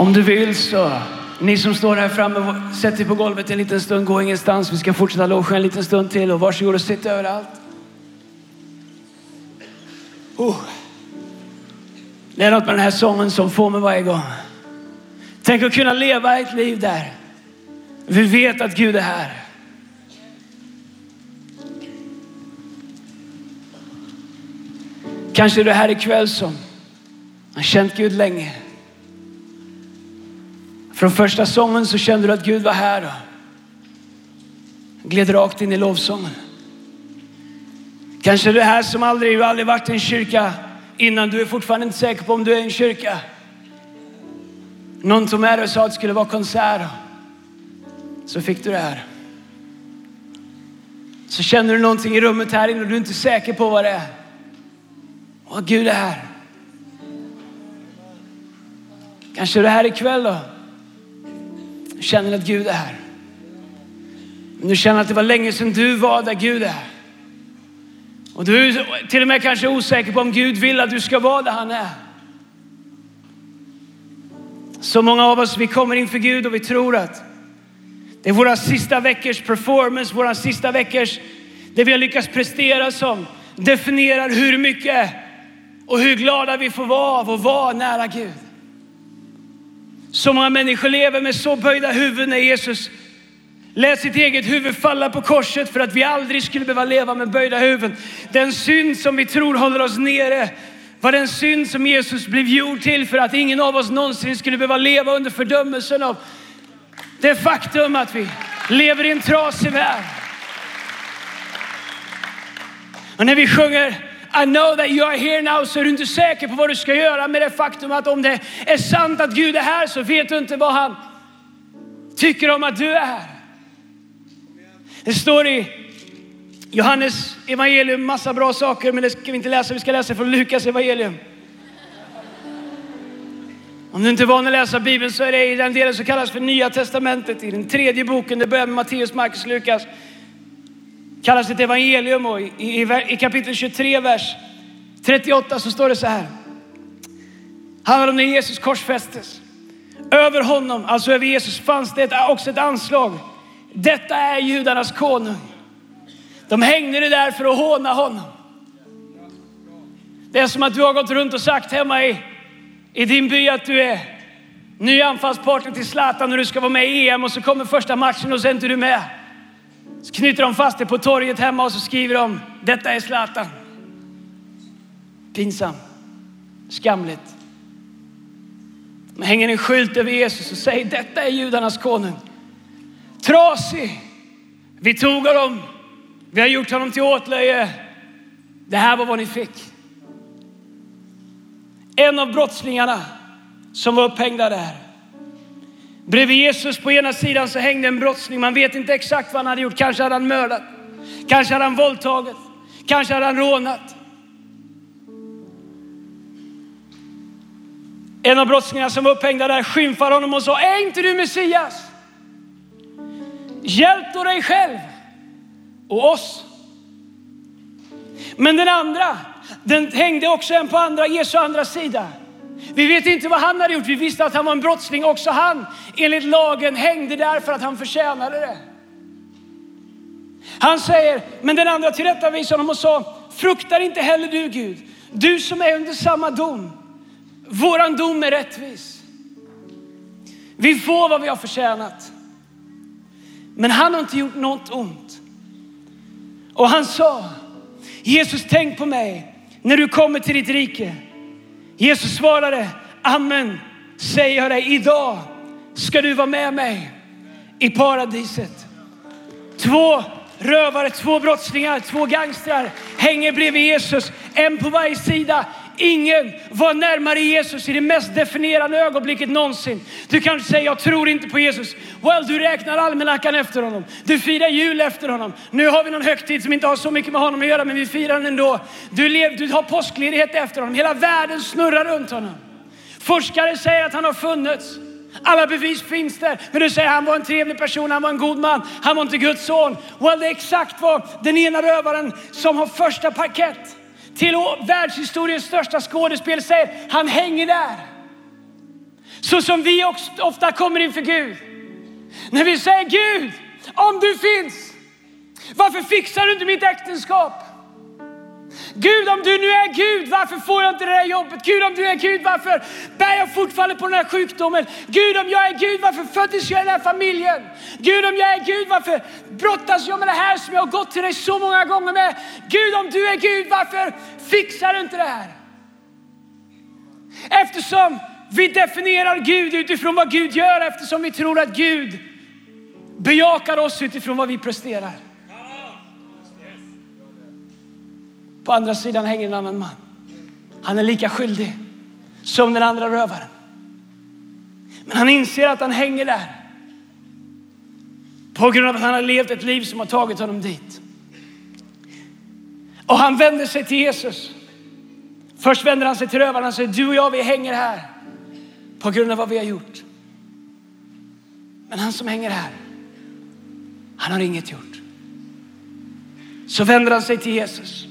Om du vill så, ni som står här framme, sätt er på golvet en liten stund, gå ingenstans. Vi ska fortsätta logen en liten stund till och varsågod och sitt överallt. Oh. Det är något med den här sången som får mig varje gång. Tänk att kunna leva ett liv där vi vet att Gud är här. Kanske är du här ikväll som har känt Gud länge. Från första sången så kände du att Gud var här och gled rakt in i lovsången. Kanske är du här som aldrig, du aldrig varit i en kyrka innan. Du är fortfarande inte säker på om du är i en kyrka. Någon tog med dig och sa att det skulle vara konsert. Så fick du det här. Så känner du någonting i rummet här inne och du är inte säker på vad det är. Och Gud är här. Kanske är du här ikväll då. Du känner att Gud är här. Om du känner att det var länge sedan du var där Gud är. Och du är till och med kanske osäker på om Gud vill att du ska vara där han är. Så många av oss, vi kommer inför Gud och vi tror att det är våra sista veckors performance, våra sista veckors, det vi har lyckats prestera som definierar hur mycket och hur glada vi får vara av att vara nära Gud. Så många människor lever med så böjda huvuden när Jesus lät sitt eget huvud falla på korset för att vi aldrig skulle behöva leva med böjda huvuden. Den synd som vi tror håller oss nere var den synd som Jesus blev gjord till för att ingen av oss någonsin skulle behöva leva under fördömelsen av det faktum att vi lever i en trasig värld. Och när vi sjunger i know that you are here now så är du inte säker på vad du ska göra med det faktum att om det är sant att Gud är här så vet du inte vad han tycker om att du är här. Det står i Johannes evangelium massa bra saker, men det ska vi inte läsa. Vi ska läsa från Lukas evangelium. Om du inte är van att läsa Bibeln så är det i den delen som kallas för Nya Testamentet. I den tredje boken, det börjar med Matteus, Markus, Lukas. Kallas ett evangelium och i, i, i kapitel 23, vers 38 så står det så här. Handlar om när Jesus korsfästes. Över honom, alltså över Jesus, fanns det också ett anslag. Detta är judarnas konung. De hängde det där för att håna honom. Det är som att du har gått runt och sagt hemma i i din by att du är ny anfallspartner till Zlatan när du ska vara med i EM och så kommer första matchen och sen är inte du med. Så knyter de fast det på torget hemma och så skriver de detta är Zlatan. Pinsam. Skamligt. De hänger en skylt över Jesus och säger detta är judarnas konung. Trasig. Vi tog honom. Vi har gjort honom till åtlöje. Det här var vad ni fick. En av brottslingarna som var upphängda där. Bredvid Jesus på ena sidan så hängde en brottsling. Man vet inte exakt vad han hade gjort. Kanske hade han mördat. Kanske hade han våldtagit. Kanske hade han rånat. En av brottslingarna som var upphängda där skymfade honom och sa, är inte du Messias? Hjälp då dig själv och oss. Men den andra, den hängde också en på andra, Jesu andra sida. Vi vet inte vad han hade gjort. Vi visste att han var en brottsling. Också han, enligt lagen, hängde där för att han förtjänade det. Han säger, men den andra tillrättavisade honom och sa, fruktar inte heller du Gud. Du som är under samma dom. Våran dom är rättvis. Vi får vad vi har förtjänat. Men han har inte gjort något ont. Och han sa, Jesus tänk på mig när du kommer till ditt rike. Jesus svarade, amen säger jag dig, idag ska du vara med mig i paradiset. Två rövare, två brottslingar, två gangstrar hänger bredvid Jesus, en på varje sida. Ingen var närmare Jesus i det mest definierande ögonblicket någonsin. Du kanske säger, jag tror inte på Jesus. Well, du räknar almanackan efter honom. Du firar jul efter honom. Nu har vi någon högtid som inte har så mycket med honom att göra, men vi firar den ändå. Du, lev, du har påskledighet efter honom. Hela världen snurrar runt honom. Forskare säger att han har funnits. Alla bevis finns där. Men du säger han var en trevlig person, han var en god man, han var inte Guds son. Well, det är exakt vad den ena rövaren som har första parkett till världshistoriens största skådespel säger. Han hänger där. Så som vi ofta kommer inför Gud. När vi säger Gud, om du finns, varför fixar du inte mitt äktenskap? Gud, om du nu är Gud, varför får jag inte det där jobbet? Gud, om du är Gud, varför bär jag fortfarande på den här sjukdomen? Gud, om jag är Gud, varför föddes jag i den här familjen? Gud, om jag är Gud, varför brottas jag med det här som jag har gått till dig så många gånger med? Gud, om du är Gud, varför fixar du inte det här? Eftersom vi definierar Gud utifrån vad Gud gör, eftersom vi tror att Gud bejakar oss utifrån vad vi presterar. På andra sidan hänger en annan man. Han är lika skyldig som den andra rövaren. Men han inser att han hänger där på grund av att han har levt ett liv som har tagit honom dit. Och han vänder sig till Jesus. Först vänder han sig till rövaren och säger, du och jag vi hänger här på grund av vad vi har gjort. Men han som hänger här, han har inget gjort. Så vänder han sig till Jesus.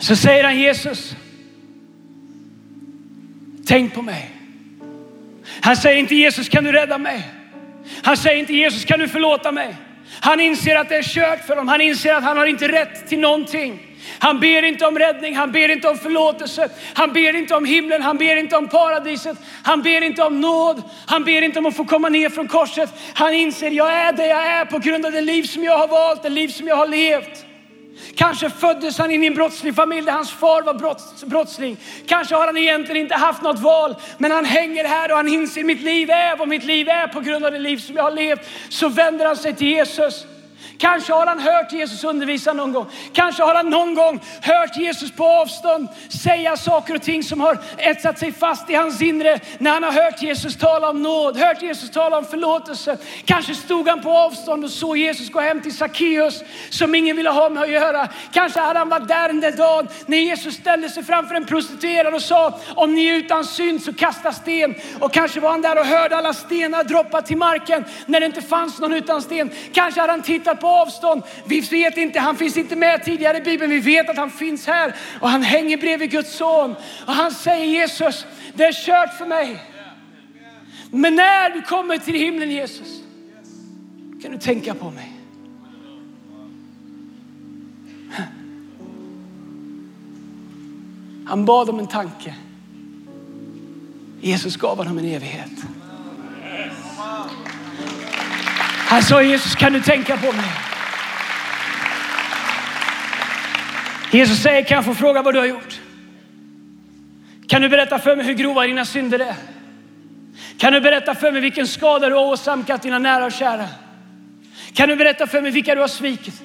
Så säger han Jesus, tänk på mig. Han säger inte Jesus kan du rädda mig. Han säger inte Jesus kan du förlåta mig. Han inser att det är kört för dem. Han inser att han har inte rätt till någonting. Han ber inte om räddning, han ber inte om förlåtelse, han ber inte om himlen, han ber inte om paradiset, han ber inte om nåd, han ber inte om att få komma ner från korset. Han inser, jag är det jag är på grund av det liv som jag har valt, det liv som jag har levt. Kanske föddes han in i en brottslig familj där hans far var brotts, brottsling. Kanske har han egentligen inte haft något val, men han hänger här och han inser mitt liv är vad mitt liv är på grund av det liv som jag har levt. Så vänder han sig till Jesus. Kanske har han hört Jesus undervisa någon gång. Kanske har han någon gång hört Jesus på avstånd säga saker och ting som har etsat sig fast i hans inre. När han har hört Jesus tala om nåd, hört Jesus tala om förlåtelse. Kanske stod han på avstånd och såg Jesus gå hem till Sackeus som ingen ville ha med att göra. Kanske hade han varit där den där dagen när Jesus ställde sig framför en prostituerad och sa om ni är utan synd så kasta sten. Och kanske var han där och hörde alla stenar droppa till marken när det inte fanns någon utan sten. Kanske hade han tittat på avstånd. Vi vet inte, han finns inte med tidigare i Bibeln. Vi vet att han finns här och han hänger bredvid Guds son. Och han säger Jesus, det är kört för mig. Men när du kommer till himlen Jesus, kan du tänka på mig. Han bad om en tanke. Jesus gav honom en evighet. Han sa Jesus kan du tänka på mig? Jesus säger kan jag få fråga vad du har gjort? Kan du berätta för mig hur grova dina synder är? Kan du berätta för mig vilken skada du har åsamkat dina nära och kära? Kan du berätta för mig vilka du har svikit?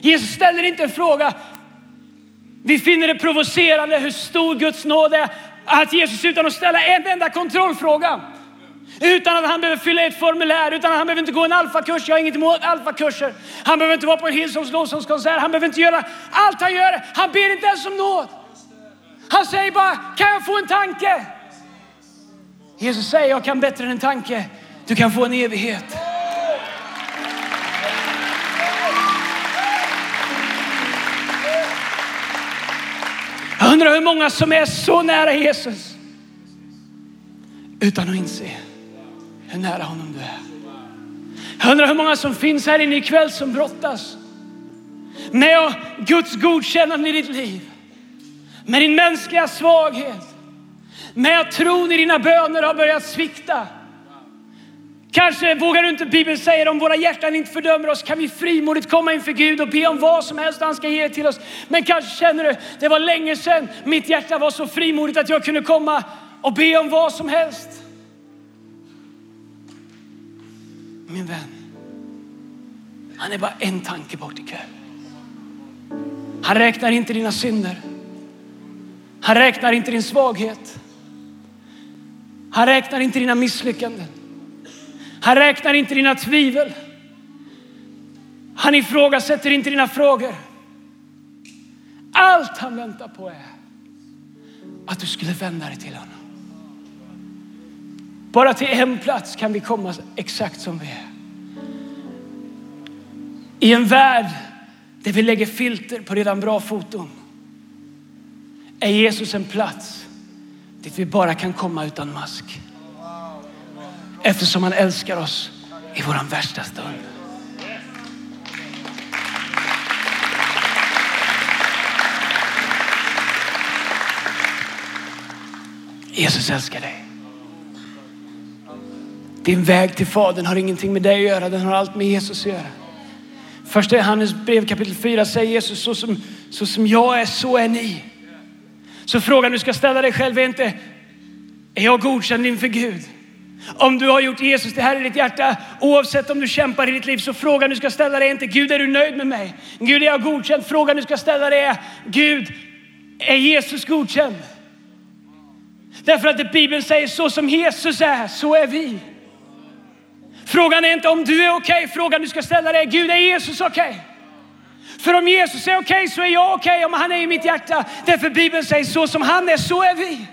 Jesus ställer inte en fråga. Vi finner det provocerande hur stor Guds nåd är att Jesus utan att ställa en enda kontrollfråga utan att han behöver fylla ett formulär, utan att han behöver inte gå en alfakurs. Jag har inget emot alfakurser. Han behöver inte vara på en Hillsongs lovsångskonsert. Han behöver inte göra allt han gör. Han ber inte ens om nåd. Han säger bara, kan jag få en tanke? Jesus säger, jag kan bättre än en tanke. Du kan få en evighet. Jag undrar hur många som är så nära Jesus utan att inse hur nära honom du är. Jag undrar hur många som finns här inne ikväll som brottas med Guds godkännande i ditt liv. Med din mänskliga svaghet. Med att tron i dina böner har börjat svikta. Kanske vågar du inte, Bibeln säger om våra hjärtan inte fördömer oss kan vi frimodigt komma inför Gud och be om vad som helst han ska ge det till oss. Men kanske känner du, det var länge sedan mitt hjärta var så frimodigt att jag kunde komma och be om vad som helst. Min vän, han är bara en tanke bort ikväll. Han räknar inte dina synder. Han räknar inte din svaghet. Han räknar inte dina misslyckanden. Han räknar inte dina tvivel. Han ifrågasätter inte dina frågor. Allt han väntar på är att du skulle vända dig till honom. Bara till en plats kan vi komma exakt som vi är. I en värld där vi lägger filter på redan bra foton är Jesus en plats dit vi bara kan komma utan mask. Eftersom han älskar oss i vår värsta stund. Jesus älskar dig. Din väg till Fadern har ingenting med dig att göra, den har allt med Jesus att göra. Första Johannes brev kapitel 4 säger Jesus, så som, så som jag är, så är ni. Så frågan du ska ställa dig själv är inte, är jag godkänd inför Gud? Om du har gjort Jesus det här i ditt hjärta, oavsett om du kämpar i ditt liv, så frågan du ska ställa dig är inte Gud är du nöjd med mig? Gud är jag godkänd? Frågan du ska ställa dig är Gud, är Jesus godkänd? Därför att Bibeln säger så som Jesus är, så är vi. Frågan är inte om du är okej, okay. frågan du ska ställa dig är Gud, är Jesus okej? Okay? För om Jesus är okej okay, så är jag okej om han är i mitt hjärta. Därför Bibeln säger så som han är, så är vi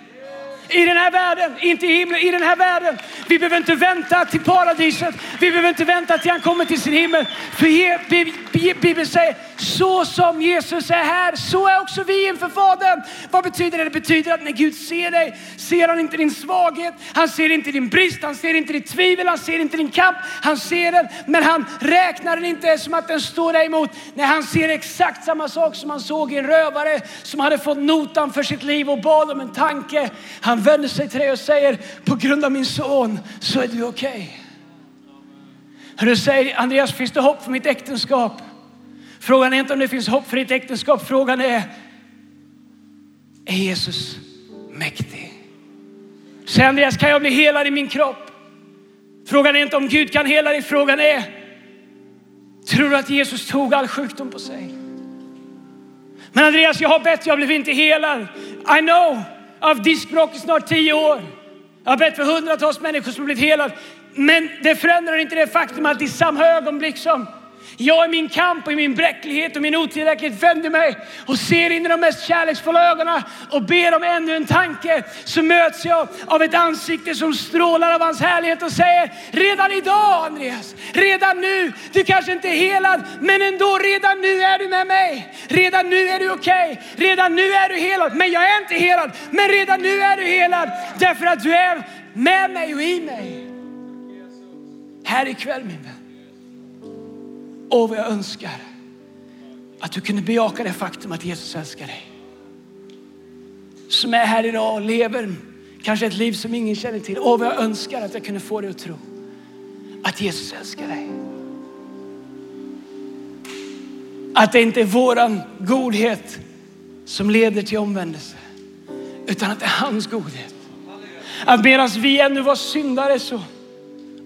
i den här världen, inte i himlen, i den här världen. Vi behöver inte vänta till paradiset. Vi behöver inte vänta till han kommer till sin himmel. För Bibeln säger, så som Jesus är här, så är också vi inför Fadern. Vad betyder det? Det betyder att när Gud ser dig, ser han inte din svaghet, han ser inte din brist, han ser inte ditt tvivel, han ser inte din kamp. Han ser den, men han räknar den inte som att den står dig emot. Nej, han ser exakt samma sak som han såg i en rövare som hade fått notan för sitt liv och bad om en tanke. Han han vänder sig till dig och säger, på grund av min son så är du okej. Okay. Du säger, Andreas, finns det hopp för mitt äktenskap? Frågan är inte om det finns hopp för ditt äktenskap. Frågan är, är Jesus mäktig? Säg Andreas, kan jag bli helad i min kropp? Frågan är inte om Gud kan hela dig. Frågan är, tror du att Jesus tog all sjukdom på sig? Men Andreas, jag har bett, jag blev inte helad. I know, av diskbråck i snart tio år. Jag har bett för hundratals människor som blivit helade. Men det förändrar inte det faktum att i samma ögonblick som jag i min kamp och i min bräcklighet och min otillräcklighet vänder mig och ser in i de mest kärleksfulla ögonen och ber om ännu en tanke. Så möts jag av ett ansikte som strålar av hans härlighet och säger redan idag Andreas, redan nu, du kanske inte är helad men ändå redan nu är du med mig. Redan nu är du okej, okay. redan nu är du helad. Men jag är inte helad, men redan nu är du helad därför att du är med mig och i mig. Här ikväll min vän. Åh, vad jag önskar att du kunde bejaka det faktum att Jesus älskar dig. Som är här idag och lever kanske ett liv som ingen känner till. Åh, vad jag önskar att jag kunde få dig att tro att Jesus älskar dig. Att det inte är våran godhet som leder till omvändelse, utan att det är hans godhet. Att medan vi ännu var syndare så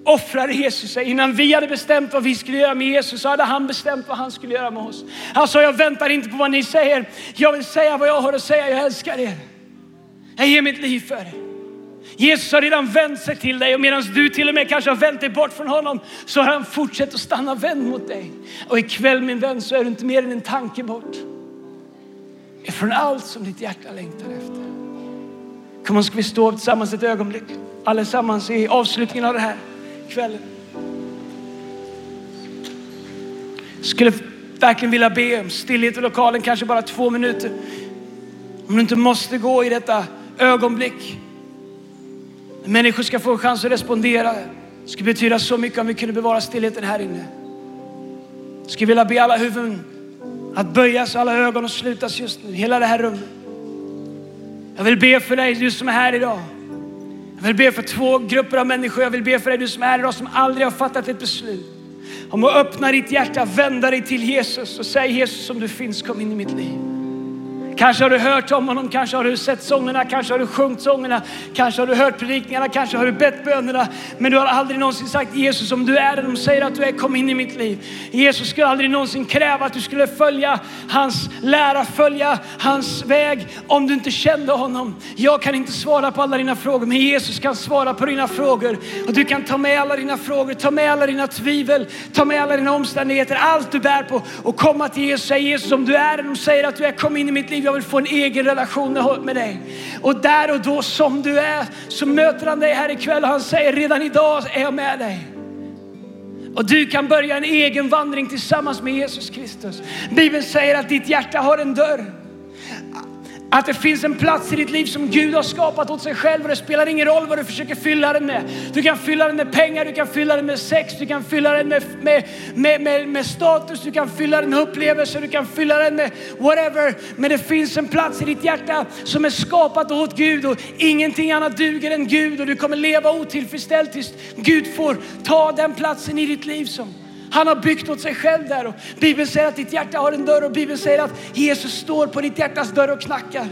offrade Jesus sig. Innan vi hade bestämt vad vi skulle göra med Jesus så hade han bestämt vad han skulle göra med oss. Han sa, jag väntar inte på vad ni säger. Jag vill säga vad jag har att säga. Jag älskar er. Jag ger mitt liv för er. Jesus har redan vänt sig till dig och medan du till och med kanske har vänt dig bort från honom så har han fortsatt att stanna vänd mot dig. Och ikväll min vän så är du inte mer än en tanke bort. Från allt som ditt hjärta längtar efter. Kom och ska vi stå tillsammans ett ögonblick allesammans i avslutningen av det här kvällen. Skulle verkligen vilja be om stillhet i lokalen, kanske bara två minuter. Om du inte måste gå i detta ögonblick. Människor ska få en chans att respondera. Det skulle betyda så mycket om vi kunde bevara stillheten här inne. Jag skulle vilja be alla huvuden att böjas, alla ögon och slutas just nu, hela det här rummet. Jag vill be för dig, du som är här idag. Jag vill be för två grupper av människor. Jag vill be för dig du som är idag som aldrig har fattat ett beslut. Om att öppna ditt hjärta, vända dig till Jesus och säg Jesus som du finns, kom in i mitt liv. Kanske har du hört om honom, kanske har du sett sångerna, kanske har du sjungit sångerna, kanske har du hört predikningarna, kanske har du bett bönerna. Men du har aldrig någonsin sagt Jesus om du är den de säger att du är, kom in i mitt liv. Jesus skulle aldrig någonsin kräva att du skulle följa hans lära, följa hans väg om du inte kände honom. Jag kan inte svara på alla dina frågor, men Jesus kan svara på dina frågor. Och du kan ta med alla dina frågor, ta med alla dina tvivel, ta med alla dina omständigheter, allt du bär på och komma till Jesus. Säg Jesus om du är den de säger att du är, kom in i mitt liv jag vill få en egen relation med dig. Och där och då som du är så möter han dig här ikväll och han säger redan idag är jag med dig. Och du kan börja en egen vandring tillsammans med Jesus Kristus. Bibeln säger att ditt hjärta har en dörr. Att det finns en plats i ditt liv som Gud har skapat åt sig själv och det spelar ingen roll vad du försöker fylla den med. Du kan fylla den med pengar, du kan fylla den med sex, du kan fylla den med, med, med, med, med status, du kan fylla den med upplevelser, du kan fylla den med whatever. Men det finns en plats i ditt hjärta som är skapat åt Gud och ingenting annat duger än Gud och du kommer leva otillfredsställd tills Gud får ta den platsen i ditt liv som han har byggt åt sig själv där. Och Bibeln säger att ditt hjärta har en dörr och Bibeln säger att Jesus står på ditt hjärtas dörr och knackar.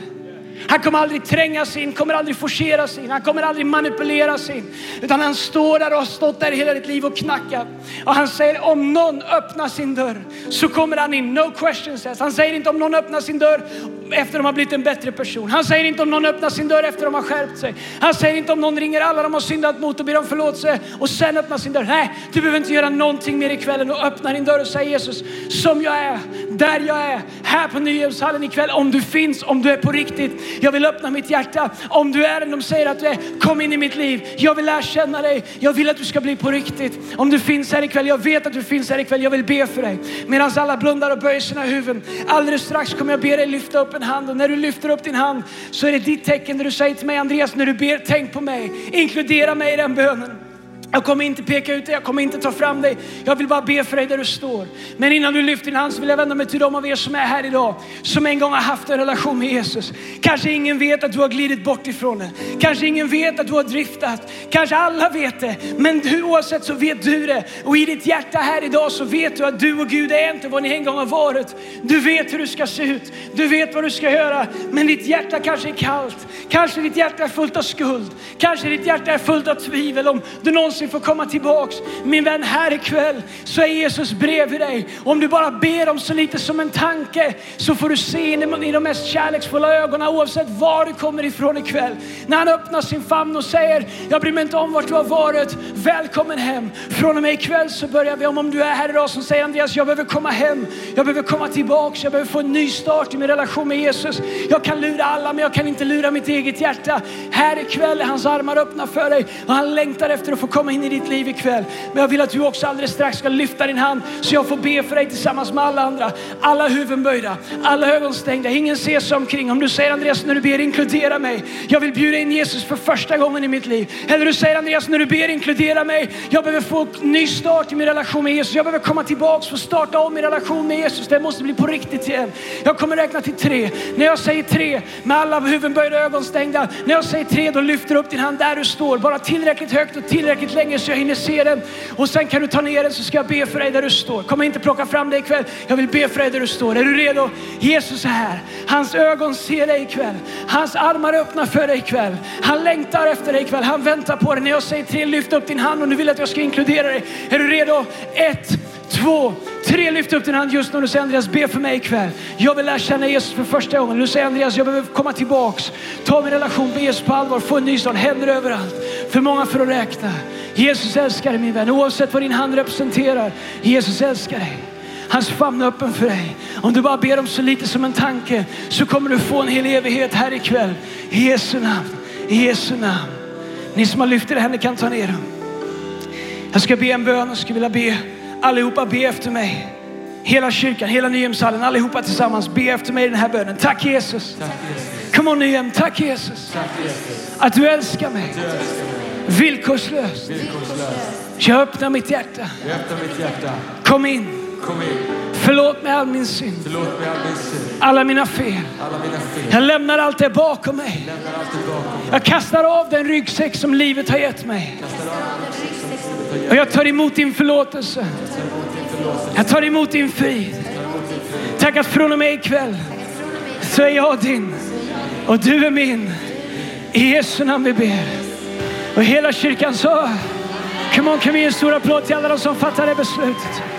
Han kommer aldrig trängas in, kommer aldrig forceras in, han kommer aldrig manipuleras in. Utan han står där och har stått där hela ditt liv och knackat. Och han säger om någon öppnar sin dörr så kommer han in, no questions asked. Han säger inte om någon öppnar sin dörr efter de har blivit en bättre person. Han säger inte om någon öppnar sin dörr efter de har skärpt sig. Han säger inte om någon ringer alla de har syndat mot och ber om förlåtelse och sen öppnar sin dörr. Nej, du behöver inte göra någonting mer ikväll än att öppna din dörr och säga Jesus, som jag är, där jag är, här på Nyhemshallen ikväll, om du finns, om du är på riktigt. Jag vill öppna mitt hjärta. Om du är den de säger att du är, kom in i mitt liv. Jag vill lära känna dig. Jag vill att du ska bli på riktigt. Om du finns här ikväll, jag vet att du finns här ikväll. Jag vill be för dig. Medan alla blundar och böjer sina huvuden. Alldeles strax kommer jag be dig lyfta upp en hand och när du lyfter upp din hand så är det ditt tecken när du säger till mig Andreas, när du ber, tänk på mig. Inkludera mig i den bönen. Jag kommer inte peka ut dig, jag kommer inte ta fram dig. Jag vill bara be för dig där du står. Men innan du lyfter din hand så vill jag vända mig till de av er som är här idag. Som en gång har haft en relation med Jesus. Kanske ingen vet att du har glidit bort ifrån den. Kanske ingen vet att du har driftat. Kanske alla vet det. Men du, oavsett så vet du det. Och i ditt hjärta här idag så vet du att du och Gud är inte vad ni en gång har varit. Du vet hur du ska se ut. Du vet vad du ska göra. Men ditt hjärta kanske är kallt. Kanske ditt hjärta är fullt av skuld. Kanske ditt hjärta är fullt av tvivel om du någonsin någonsin får komma tillbaks. Min vän, här ikväll så är Jesus bredvid dig. Om du bara ber om så lite som en tanke så får du se in i de mest kärleksfulla ögonen oavsett var du kommer ifrån ikväll. När han öppnar sin famn och säger, jag bryr mig inte om vart du har varit, välkommen hem. Från och med ikväll så börjar vi om, om du är här idag som säger Andreas, jag behöver komma hem. Jag behöver komma tillbaks, jag behöver få en ny start i min relation med Jesus. Jag kan lura alla men jag kan inte lura mitt eget hjärta. Här ikväll är hans armar öppna för dig och han längtar efter att få komma komma in i ditt liv ikväll. Men jag vill att du också alldeles strax ska lyfta din hand så jag får be för dig tillsammans med alla andra. Alla huvuden böjda, alla ögon stängda, ingen ser sig omkring. Om du säger Andreas när du ber inkludera mig. Jag vill bjuda in Jesus för första gången i mitt liv. Eller du säger Andreas när du ber inkludera mig. Jag behöver få en ny start i min relation med Jesus. Jag behöver komma tillbaks och starta om min relation med Jesus. Det måste bli på riktigt igen. Jag kommer räkna till tre. När jag säger tre med alla huvuden böjda, ögon stängda. När jag säger tre då lyfter du upp din hand där du står. Bara tillräckligt högt och tillräckligt länge länge så jag hinner se den. Och sen kan du ta ner den så ska jag be för dig där du står. Kom inte plocka fram dig ikväll. Jag vill be för dig där du står. Är du redo? Jesus är här. Hans ögon ser dig ikväll. Hans armar är öppna för dig ikväll. Han längtar efter dig ikväll. Han väntar på dig. När jag säger tre, lyft upp din hand om du vill att jag ska inkludera dig. Är du redo? Ett, två, tre. Lyft upp din hand just nu och säger Andreas, be för mig ikväll. Jag vill lära känna Jesus för första gången. Nu säger Andreas, jag behöver komma tillbaks. Ta min relation med Jesus på allvar. Få en ny start. Händer överallt. För många för att räkna. Jesus älskar dig min vän, oavsett vad din hand representerar. Jesus älskar dig. Hans famn är öppen för dig. Om du bara ber om så lite som en tanke så kommer du få en hel evighet här ikväll. I Jesu namn, i Jesu namn. Ni som har lyft era händer kan ta ner dem. Jag ska be en bön och skulle vilja be allihopa be efter mig. Hela kyrkan, hela Nyhemshallen, allihopa tillsammans. Be efter mig i den här bönen. Tack Jesus. Tack, Jesus. Come on Nyhem, tack Jesus. Tack, Jesus. Att du älskar mig. Du älskar mig. Villkorslöst. Jag öppnar mitt hjärta. Kom in. Kom in. Förlåt mig all min synd. Förlåt mig all min synd. Alla mina fel. Alla mina fel. Jag lämnar allt det bakom mig. Jag kastar av den ryggsäck som livet har gett mig. Och jag tar emot din förlåtelse. Jag tar emot din frid. Tack att från och med ikväll så är jag din och du är min. I Jesu namn vi ber. Och hela kyrkan sa, come on, kan vi ge en stor applåd till alla de som fattar det beslutet.